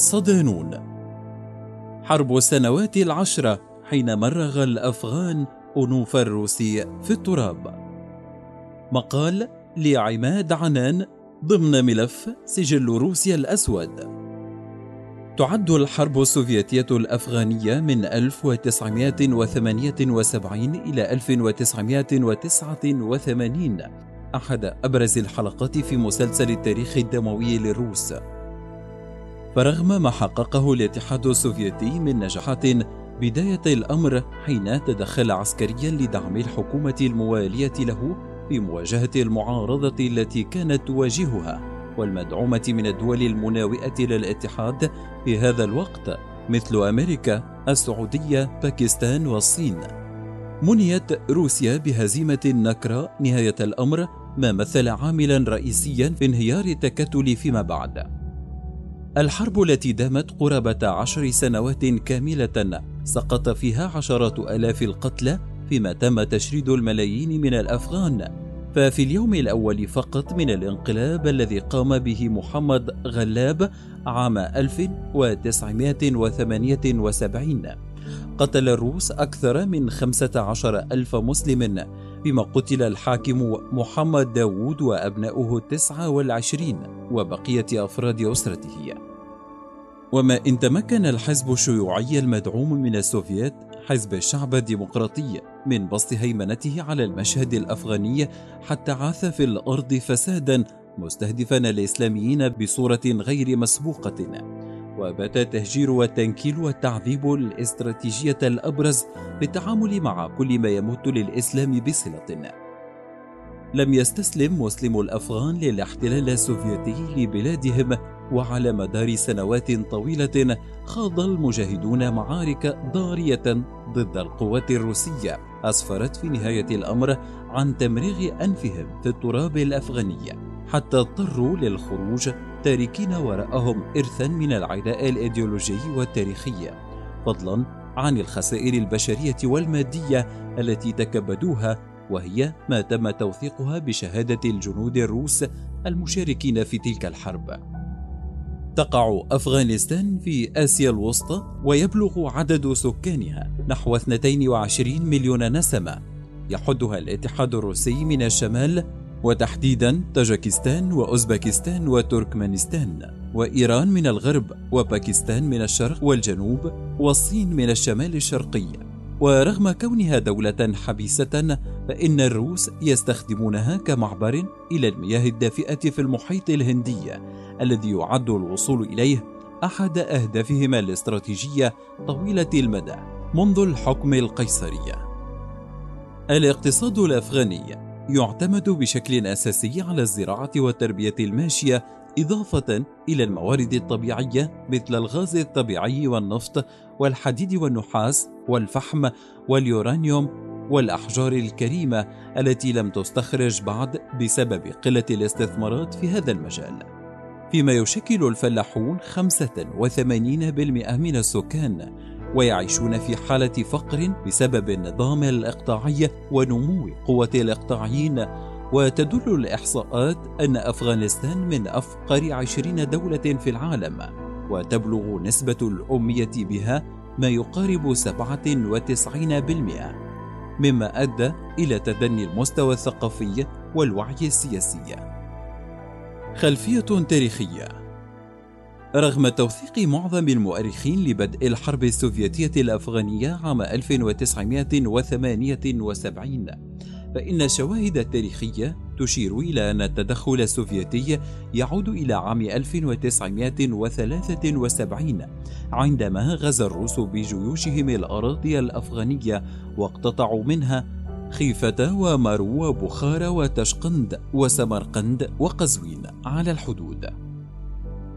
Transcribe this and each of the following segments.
صدانون حرب السنوات العشرة حين مرغ الأفغان أنوف الروسي في التراب. مقال لعماد عنان ضمن ملف سجل روسيا الأسود. تعد الحرب السوفيتية الأفغانية من 1978 إلى 1989 أحد أبرز الحلقات في مسلسل التاريخ الدموي للروس. فرغم ما حققه الاتحاد السوفيتي من نجاحات بداية الأمر حين تدخل عسكريا لدعم الحكومة الموالية له في مواجهة المعارضة التي كانت تواجهها والمدعومة من الدول المناوئة للاتحاد في هذا الوقت مثل أمريكا، السعودية، باكستان والصين. منيت روسيا بهزيمة نكرة نهاية الأمر ما مثل عاملا رئيسيا في انهيار التكتل فيما بعد. الحرب التي دامت قرابة عشر سنوات كاملة سقط فيها عشرات آلاف القتلى فيما تم تشريد الملايين من الأفغان. ففي اليوم الأول فقط من الانقلاب الذي قام به محمد غلاب عام 1978 قتل الروس أكثر من 15 ألف مسلم بما قتل الحاكم محمد داوود وأبناؤه التسعة والعشرين وبقية أفراد أسرته. وما إن تمكن الحزب الشيوعي المدعوم من السوفييت حزب الشعب الديمقراطي من بسط هيمنته على المشهد الأفغاني حتى عاث في الأرض فسادا مستهدفا الإسلاميين بصورة غير مسبوقة. وبات التهجير والتنكيل والتعذيب الاستراتيجية الأبرز في التعامل مع كل ما يمت للإسلام بصلة. لم يستسلم مسلمو الأفغان للاحتلال السوفيتي لبلادهم وعلى مدار سنوات طويلة خاض المجاهدون معارك ضارية ضد القوات الروسية. أسفرت في نهاية الأمر عن تمريغ أنفهم في التراب الأفغاني حتى اضطروا للخروج تاركين وراءهم إرثا من العداء الإيديولوجي والتاريخي فضلا عن الخسائر البشرية والمادية التي تكبدوها وهي ما تم توثيقها بشهادة الجنود الروس المشاركين في تلك الحرب. تقع أفغانستان في آسيا الوسطى ويبلغ عدد سكانها نحو 22 مليون نسمة يحدها الاتحاد الروسي من الشمال وتحديدا تاجكستان وأوزبكستان وتركمانستان وإيران من الغرب وباكستان من الشرق والجنوب والصين من الشمال الشرقي ورغم كونها دولة حبيسة فإن الروس يستخدمونها كمعبر إلى المياه الدافئة في المحيط الهندي الذي يعد الوصول إليه أحد أهدافهما الاستراتيجية طويلة المدى منذ الحكم القيصري. الاقتصاد الأفغاني يعتمد بشكل أساسي على الزراعة والتربية الماشية إضافة إلى الموارد الطبيعية مثل الغاز الطبيعي والنفط والحديد والنحاس والفحم واليورانيوم والأحجار الكريمة التي لم تستخرج بعد بسبب قلة الاستثمارات في هذا المجال. فيما يشكل الفلاحون 85% من السكان ويعيشون في حالة فقر بسبب النظام الإقطاعي ونمو قوة الإقطاعيين وتدل الإحصاءات أن أفغانستان من أفقر عشرين دولة في العالم وتبلغ نسبة الأمية بها ما يقارب 97% مما أدى إلى تدني المستوى الثقافي والوعي السياسي. خلفية تاريخية رغم توثيق معظم المؤرخين لبدء الحرب السوفيتية الأفغانية عام 1978 فإن الشواهد التاريخية تشير إلى أن التدخل السوفيتي يعود إلى عام 1973 عندما غزا الروس بجيوشهم الأراضي الأفغانية واقتطعوا منها خيفة ومارو وبخارى وتشقند وسمرقند وقزوين على الحدود.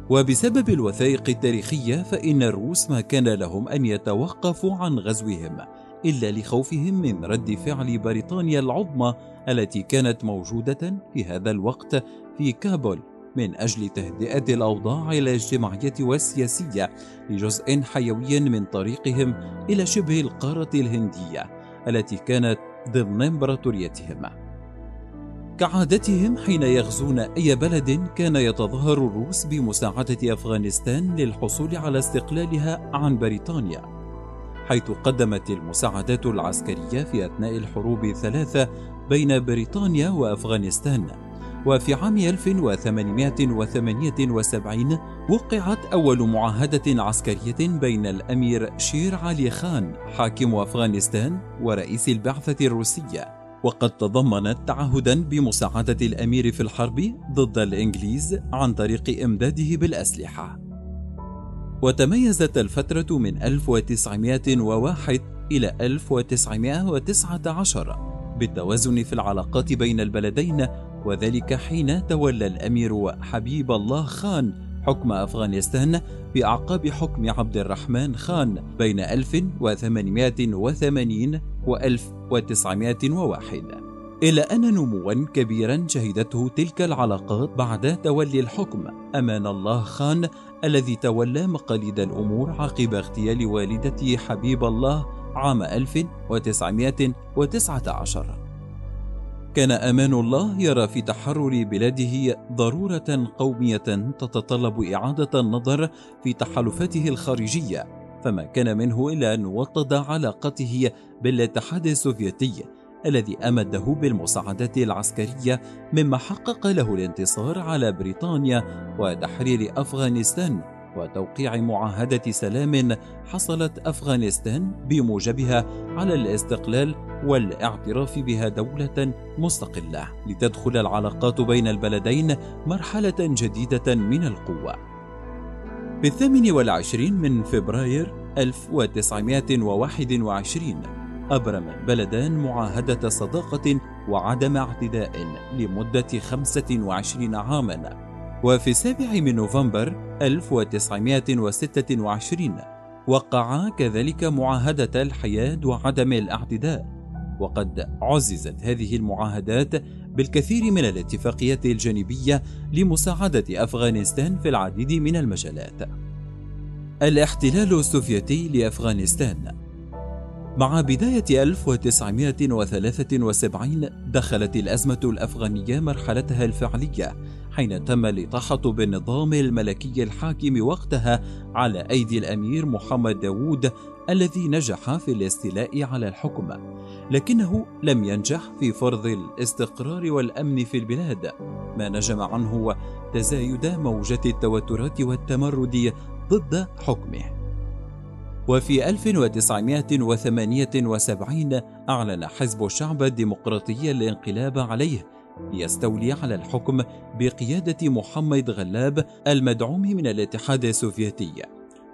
وبسبب الوثائق التاريخية فإن الروس ما كان لهم أن يتوقفوا عن غزوهم إلا لخوفهم من رد فعل بريطانيا العظمى التي كانت موجودة في هذا الوقت في كابول من أجل تهدئة الأوضاع الاجتماعية والسياسية لجزء حيوي من طريقهم إلى شبه القارة الهندية التي كانت ضمن إمبراطوريتهم. كعادتهم حين يغزون أي بلد كان يتظاهر الروس بمساعدة أفغانستان للحصول على استقلالها عن بريطانيا حيث قدمت المساعدات العسكرية في أثناء الحروب الثلاثة بين بريطانيا وأفغانستان. وفي عام 1878 وقعت أول معاهدة عسكرية بين الأمير شير علي خان حاكم أفغانستان ورئيس البعثة الروسية. وقد تضمنت تعهدا بمساعدة الأمير في الحرب ضد الإنجليز عن طريق إمداده بالأسلحة. وتميزت الفترة من 1901 إلى 1919 بالتوازن في العلاقات بين البلدين وذلك حين تولى الأمير حبيب الله خان حكم أفغانستان بأعقاب حكم عبد الرحمن خان بين 1880 و 1901 إلا أن نموا كبيرا شهدته تلك العلاقات بعد تولي الحكم. أمان الله خان الذي تولى مقاليد الأمور عقب اغتيال والدته حبيب الله عام 1919 كان أمان الله يرى في تحرر بلاده ضرورة قومية تتطلب إعادة النظر في تحالفاته الخارجية فما كان منه إلا أن وطد علاقته بالاتحاد السوفيتي الذي أمده بالمساعدات العسكرية مما حقق له الانتصار على بريطانيا وتحرير أفغانستان. وتوقيع معاهدة سلام حصلت أفغانستان بموجبها على الاستقلال والاعتراف بها دولة مستقلة لتدخل العلاقات بين البلدين مرحلة جديدة من القوة. في الثامن والعشرين من فبراير 1921 أبرم البلدان معاهدة صداقة وعدم اعتداء لمدة 25 عاماً. وفي السابع من نوفمبر 1926 وقعا كذلك معاهدة الحياد وعدم الاعتداء وقد عززت هذه المعاهدات بالكثير من الاتفاقيات الجانبية لمساعدة أفغانستان في العديد من المجالات. الاحتلال السوفيتي لأفغانستان مع بداية 1973 دخلت الأزمة الأفغانية مرحلتها الفعلية حين تم الإطاحة بالنظام الملكي الحاكم وقتها على أيدي الأمير محمد داوود الذي نجح في الاستيلاء على الحكم لكنه لم ينجح في فرض الاستقرار والأمن في البلاد. ما نجم عنه تزايد موجة التوترات والتمرد ضد حكمه. وفي 1978 أعلن حزب الشعب الديمقراطي الانقلاب عليه ليستولي على الحكم بقيادة محمد غلاب المدعوم من الاتحاد السوفيتي.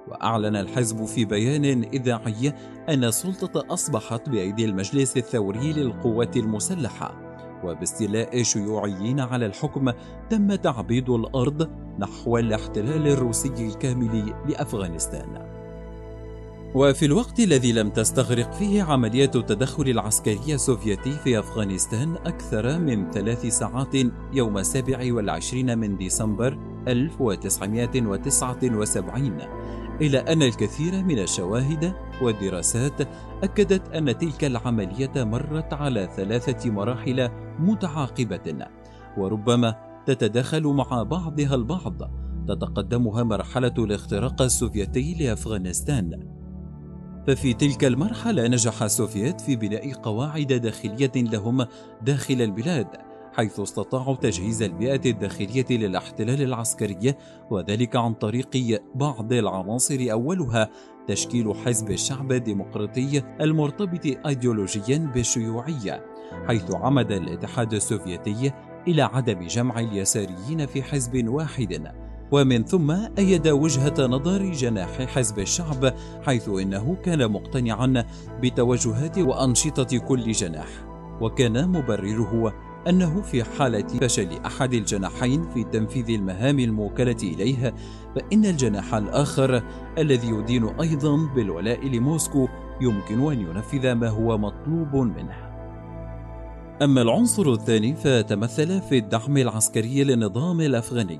وأعلن الحزب في بيان إذاعي أن السلطة أصبحت بأيدي المجلس الثوري للقوات المسلحة. وباستيلاء شيوعيين على الحكم تم تعبيد الأرض نحو الاحتلال الروسي الكامل لأفغانستان. وفي الوقت الذي لم تستغرق فيه عملية التدخل العسكري السوفيتي في أفغانستان أكثر من ثلاث ساعات يوم السابع والعشرين من ديسمبر 1979 إلا أن الكثير من الشواهد والدراسات أكدت أن تلك العملية مرت على ثلاثة مراحل متعاقبة وربما تتداخل مع بعضها البعض. تتقدمها مرحلة الاختراق السوفيتي لأفغانستان. ففي تلك المرحلة نجح السوفييت في بناء قواعد داخلية لهم داخل البلاد حيث استطاعوا تجهيز البيئة الداخلية للاحتلال العسكري وذلك عن طريق بعض العناصر أولها تشكيل حزب الشعب الديمقراطي المرتبط أيديولوجيا بالشيوعية حيث عمد الاتحاد السوفيتي إلى عدم جمع اليساريين في حزب واحد. ومن ثم أيد وجهة نظر جناح حزب الشعب حيث إنه كان مقتنعا بتوجهات وأنشطة كل جناح. وكان مبرره أنه في حالة فشل أحد الجناحين في تنفيذ المهام الموكلة إليه فإن الجناح الآخر الذي يدين أيضا بالولاء لموسكو يمكن أن ينفذ ما هو مطلوب منه. أما العنصر الثاني فتمثل في الدعم العسكري للنظام الأفغاني.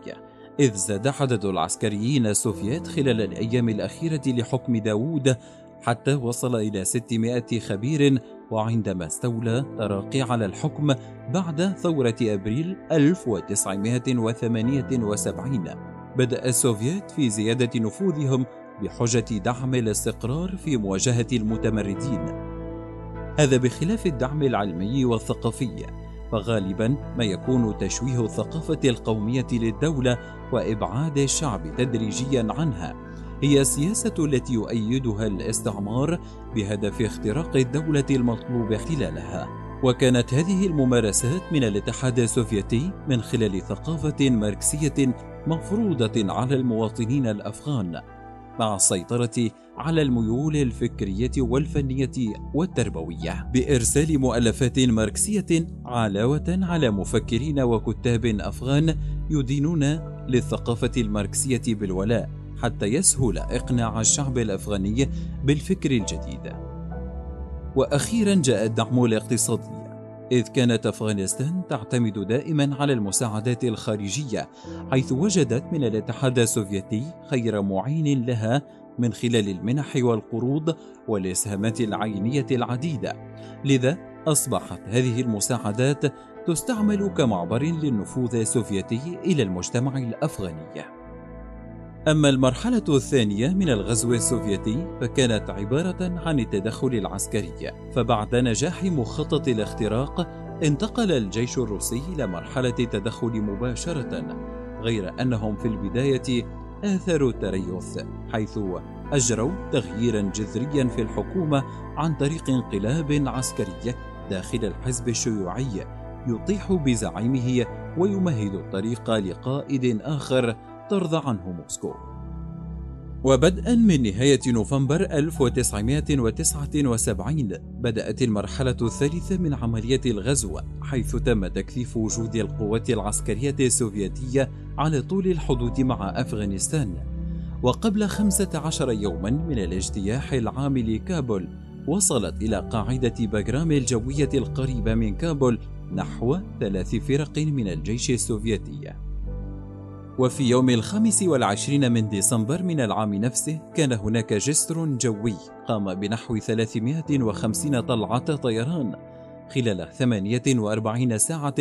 إذ زاد عدد العسكريين السوفيات خلال الأيام الأخيرة لحكم داوود حتى وصل إلى 600 خبير وعندما استولى تراقي على الحكم بعد ثورة أبريل 1978 بدأ السوفيات في زيادة نفوذهم بحجة دعم الاستقرار في مواجهة المتمردين. هذا بخلاف الدعم العلمي والثقافي. فغالبا ما يكون تشويه الثقافة القومية للدولة وإبعاد الشعب تدريجيا عنها. هي السياسة التي يؤيدها الاستعمار بهدف اختراق الدولة المطلوب احتلالها وكانت هذه الممارسات من الاتحاد السوفيتي من خلال ثقافة ماركسية مفروضة على المواطنين الأفغان. مع السيطرة على الميول الفكرية والفنية والتربوية بإرسال مؤلفات ماركسية علاوة على مفكرين وكتاب أفغان يدينون للثقافة الماركسية بالولاء حتى يسهل إقناع الشعب الأفغاني بالفكر الجديد. وأخيرا جاء الدعم الاقتصادي. إذ كانت أفغانستان تعتمد دائما على المساعدات الخارجية حيث وجدت من الاتحاد السوفيتي خير معين لها من خلال المنح والقروض والإسهامات العينية العديدة. لذا أصبحت هذه المساعدات تستعمل كمعبر للنفوذ السوفيتي إلى المجتمع الأفغاني. أما المرحلة الثانية من الغزو السوفيتي فكانت عبارة عن التدخل العسكري فبعد نجاح مخطط الاختراق انتقل الجيش الروسي إلى مرحلة التدخل مباشرة غير أنهم في البداية آثروا التريث حيث أجروا تغييرا جذريا في الحكومة عن طريق انقلاب عسكري داخل الحزب الشيوعي يطيح بزعيمه ويمهد الطريق لقائد آخر ترضى عنه موسكو. وبدءا من نهاية نوفمبر 1979 بدأت المرحلة الثالثة من عملية الغزو حيث تم تكثيف وجود القوات العسكرية السوفيتية على طول الحدود مع أفغانستان. وقبل 15 يوما من الاجتياح العام لكابول وصلت إلى قاعدة باغرام الجوية القريبة من كابول نحو ثلاث فرق من الجيش السوفيتي. وفي يوم الخامس والعشرين من ديسمبر من العام نفسه كان هناك جسر جوي قام بنحو 350 طلعة طيران خلال 48 ساعة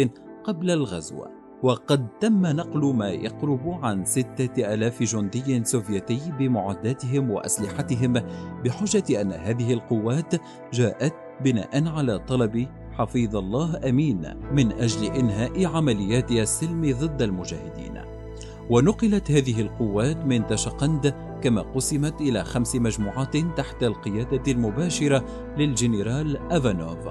قبل الغزو. وقد تم نقل ما يقرب عن ستة ألاف جندي سوفيتي بمعداتهم وأسلحتهم بحجة أن هذه القوات جاءت بناء على طلب حفيظ الله أمين من أجل إنهاء عمليات السلم ضد المجاهدين. ونقلت هذه القوات من تشقند كما قسمت إلى خمس مجموعات تحت القيادة المباشرة للجنرال أفانوف.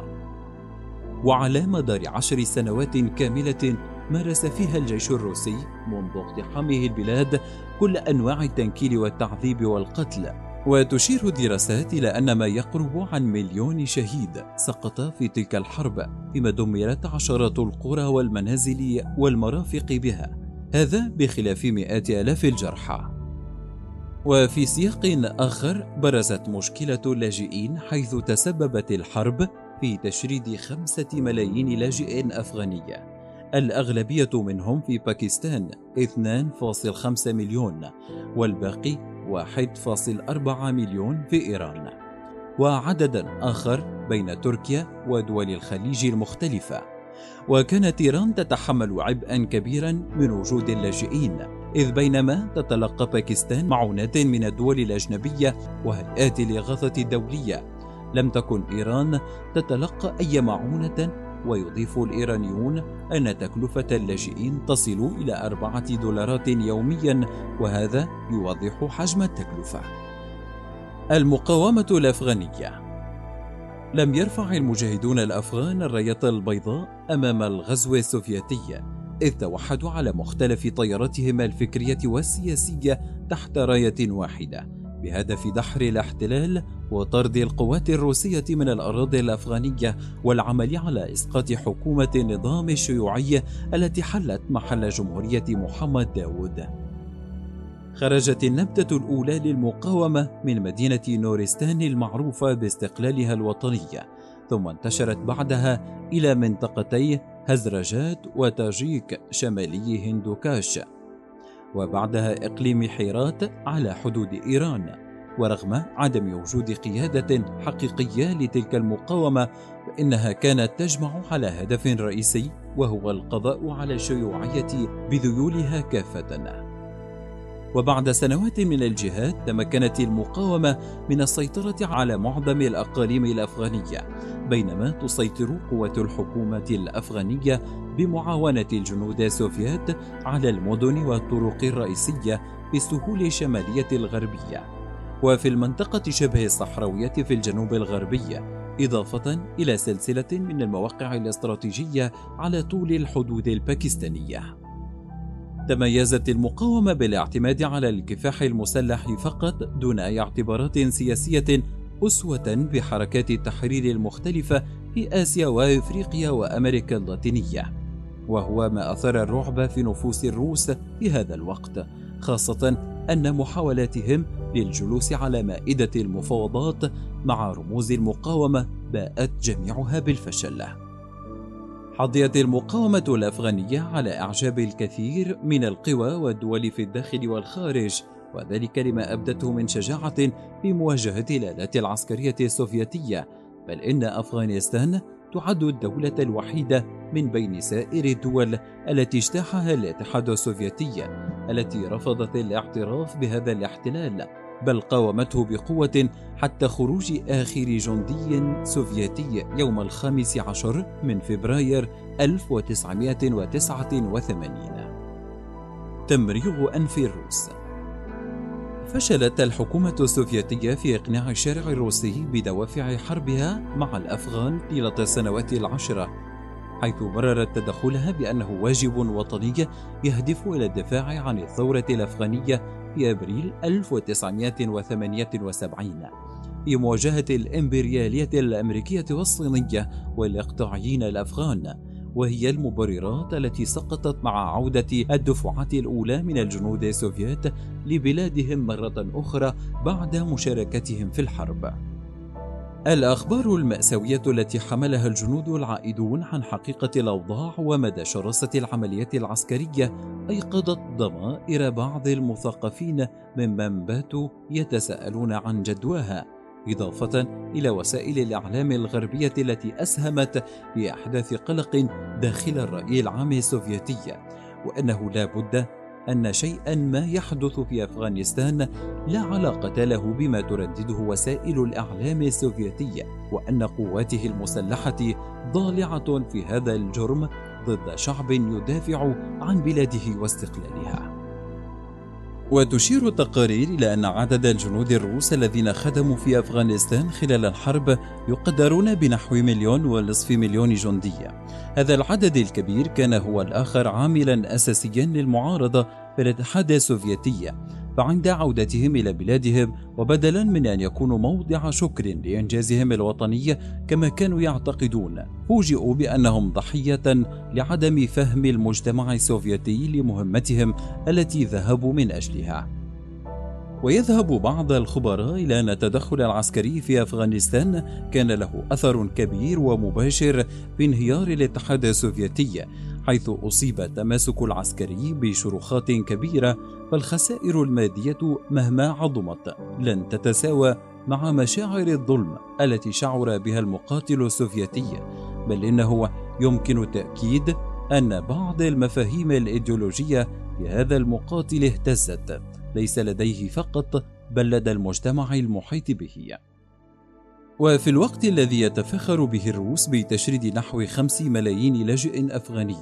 وعلى مدار عشر سنوات كاملة مارس فيها الجيش الروسي منذ اقتحامه البلاد كل أنواع التنكيل والتعذيب والقتل. وتشير الدراسات إلى أن ما يقرب عن مليون شهيد سقط في تلك الحرب فيما دمرت عشرات القرى والمنازل والمرافق بها. هذا بخلاف مئات آلاف الجرحى. وفي سياق آخر برزت مشكلة اللاجئين حيث تسببت الحرب في تشريد خمسة ملايين لاجئ أفغاني الأغلبية منهم في باكستان 2.5 مليون والباقي 1.4 مليون في إيران. وعددا آخر بين تركيا ودول الخليج المختلفة. وكانت إيران تتحمل عبئا كبيرا من وجود اللاجئين إذ بينما تتلقى باكستان معونات من الدول الأجنبية وهيئات الإغاثة الدولية لم تكن إيران تتلقى أي معونة ويضيف الإيرانيون أن تكلفة اللاجئين تصل إلى أربعة دولارات يوميا وهذا يوضح حجم التكلفة. المقاومة الأفغانية لم يرفع المجاهدون الأفغان الراية البيضاء أمام الغزو السوفيتي إذ توحدوا على مختلف طياراتهم الفكرية والسياسية تحت راية واحدة بهدف دحر الاحتلال وطرد القوات الروسية من الأراضي الأفغانية والعمل على إسقاط حكومة النظام الشيوعي التي حلت محل جمهورية محمد داود. خرجت النبتة الأولى للمقاومة من مدينة نورستان المعروفة باستقلالها الوطني ثم انتشرت بعدها إلى منطقتي هزرجات وتاجيك شمالي هندوكاش. وبعدها إقليم حيرات على حدود إيران ورغم عدم وجود قيادة حقيقية لتلك المقاومة فإنها كانت تجمع على هدف رئيسي وهو القضاء على الشيوعية بذيولها كافة. وبعد سنوات من الجهاد تمكنت المقاومة من السيطرة على معظم الأقاليم الأفغانية بينما تسيطر قوة الحكومة الأفغانية بمعاونة الجنود السوفيات على المدن والطرق الرئيسية في السهول الشمالية الغربية. وفي المنطقة شبه الصحراوية في الجنوب الغربي إضافة إلى سلسلة من المواقع الاستراتيجية على طول الحدود الباكستانية. تميزت المقاومة بالاعتماد على الكفاح المسلح فقط دون أي اعتبارات سياسية أسوة بحركات التحرير المختلفة في آسيا وإفريقيا وأمريكا اللاتينية. وهو ما أثار الرعب في نفوس الروس في هذا الوقت خاصة أن محاولاتهم للجلوس على مائدة المفاوضات مع رموز المقاومة باءت جميعها بالفشل. حظيت المقاومة الأفغانية على إعجاب الكثير من القوى والدول في الداخل والخارج وذلك لما أبدته من شجاعة في مواجهة الآلات العسكرية السوفيتية. بل إن أفغانستان تعد الدولة الوحيدة من بين سائر الدول التي اجتاحها الاتحاد السوفيتي التي رفضت الاعتراف بهذا الاحتلال. بل قاومته بقوة حتى خروج آخر جندي سوفيتي يوم الخامس عشر من فبراير 1989 تمريغ أنف الروس. فشلت الحكومة السوفيتية في إقناع الشارع الروسي بدوافع حربها مع الأفغان طيلة السنوات العشرة حيث بررت تدخلها بأنه واجب وطني يهدف إلى الدفاع عن الثورة الأفغانية في أبريل 1978 في مواجهة الإمبريالية الأمريكية والصينية والإقطاعيين الأفغان وهي المبررات التي سقطت مع عودة الدفعات الأولى من الجنود السوفيات لبلادهم مرة أخرى بعد مشاركتهم في الحرب. الأخبار المأساوية التي حملها الجنود العائدون عن حقيقة الأوضاع ومدى شراسة العمليات العسكرية أيقظت ضمائر بعض المثقفين ممن باتوا يتساءلون عن جدواها إضافة إلى وسائل الإعلام الغربية التي أسهمت في إحداث قلق داخل الرأي العام السوفيتي وأنه لا بد أن شيئا ما يحدث في أفغانستان لا علاقة له بما تردده وسائل الإعلام السوفيتية وأن قواته المسلحة ضالعة في هذا الجرم ضد شعب يدافع عن بلاده واستقلالها. وتشير التقارير إلى أن عدد الجنود الروس الذين خدموا في أفغانستان خلال الحرب يقدرون بنحو مليون ونصف مليون جندي. هذا العدد الكبير كان هو الآخر عاملا أساسيا للمعارضة في الاتحاد السوفيتي. فعند عودتهم إلى بلادهم وبدلا من أن يكونوا موضع شكر لإنجازهم الوطني كما كانوا يعتقدون فوجئوا بأنهم ضحية لعدم فهم المجتمع السوفيتي لمهمتهم التي ذهبوا من أجلها. ويذهب بعض الخبراء إلى أن التدخل العسكري في أفغانستان كان له أثر كبير ومباشر في انهيار الاتحاد السوفيتي حيث أصيب التماسك العسكري بشروخات كبيرة فالخسائر المادية مهما عظمت لن تتساوى مع مشاعر الظلم التي شعر بها المقاتل السوفيتي بل إنه يمكن التأكيد أن بعض المفاهيم الإيديولوجية لهذا المقاتل اهتزت. ليس لديه فقط بل لدى المجتمع المحيط به. وفي الوقت الذي يتفخر به الروس بتشريد نحو خمس ملايين لاجئ أفغاني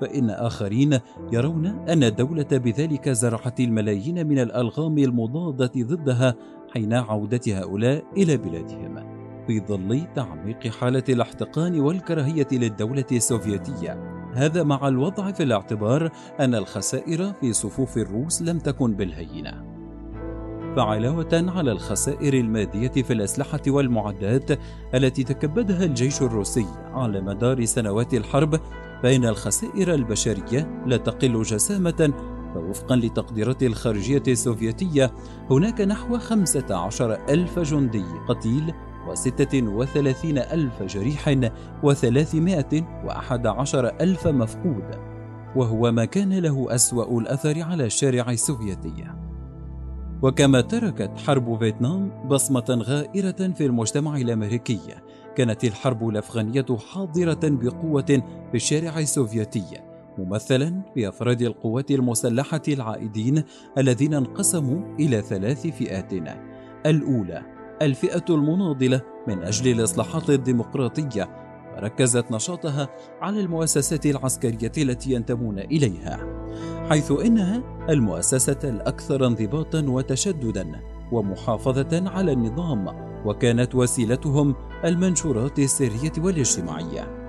فإن آخرين يرون أن الدولة بذلك زرعت الملايين من الألغام المضادة ضدها حين عودة هؤلاء إلى بلادهم في ظل تعميق حالة الاحتقان والكراهية للدولة السوفيتية. هذا مع الوضع في الاعتبار أن الخسائر في صفوف الروس لم تكن بالهينة. فعلاوة على الخسائر المادية في الأسلحة والمعدات التي تكبدها الجيش الروسي على مدار سنوات الحرب فإن الخسائر البشرية لا تقل جسامة فوفقا لتقديرات الخارجية السوفيتية هناك نحو 15 ألف جندي قتيل وستة وثلاثين ألف جريح وثلاثمائة وأحد عشر ألف مفقود وهو ما كان له أسوأ الأثر على الشارع السوفيتي. وكما تركت حرب فيتنام بصمة غائرة في المجتمع الأمريكي كانت الحرب الأفغانية حاضرة بقوة في الشارع السوفيتي ممثلا بأفراد القوات المسلحة العائدين الذين انقسموا إلى ثلاث فئات. الأولى الفئة المناضلة من أجل الإصلاحات الديمقراطية وركزت نشاطها على المؤسسات العسكرية التي ينتمون إليها حيث إنها المؤسسة الأكثر انضباطا وتشددا ومحافظة على النظام وكانت وسيلتهم المنشورات السرية والاجتماعية.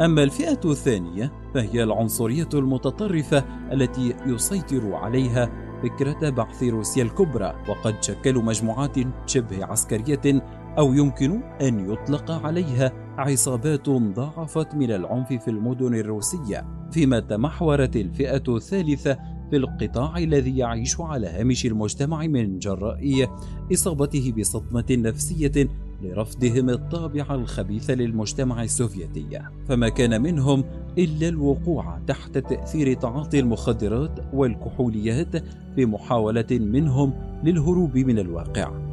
أما الفئة الثانية فهي العنصرية المتطرفة التي يسيطر عليها فكرة بعث روسيا الكبرى وقد شكلوا مجموعات شبه عسكرية أو يمكن أن يطلق عليها عصابات ضاعفت من العنف في المدن الروسية فيما تمحورت الفئة الثالثة في القطاع الذي يعيش على هامش المجتمع من جراء إصابته بصدمة نفسية لرفضهم الطابع الخبيث للمجتمع السوفيتي. فما كان منهم إلا الوقوع تحت تأثير تعاطي المخدرات والكحوليات في محاولة منهم للهروب من الواقع.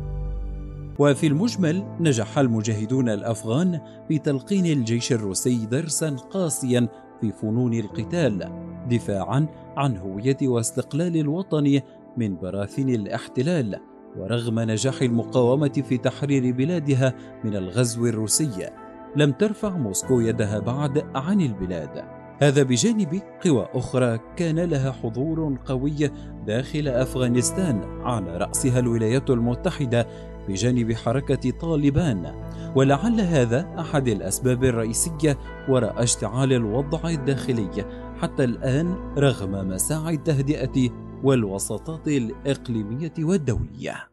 وفي المجمل نجح المجاهدون الأفغان في تلقين الجيش الروسي درسا قاسيا في فنون القتال دفاعا عن هوية واستقلال الوطن من براثن الاحتلال ورغم نجاح المقاومة في تحرير بلادها من الغزو الروسي لم ترفع موسكو يدها بعد عن البلاد. هذا بجانب قوى أخرى كان لها حضور قوي داخل أفغانستان على رأسها الولايات المتحدة بجانب حركة طالبان. ولعل هذا أحد الأسباب الرئيسية وراء اشتعال الوضع الداخلي. حتى الآن رغم مساعي التهدئة والوساطات الإقليمية والدولية.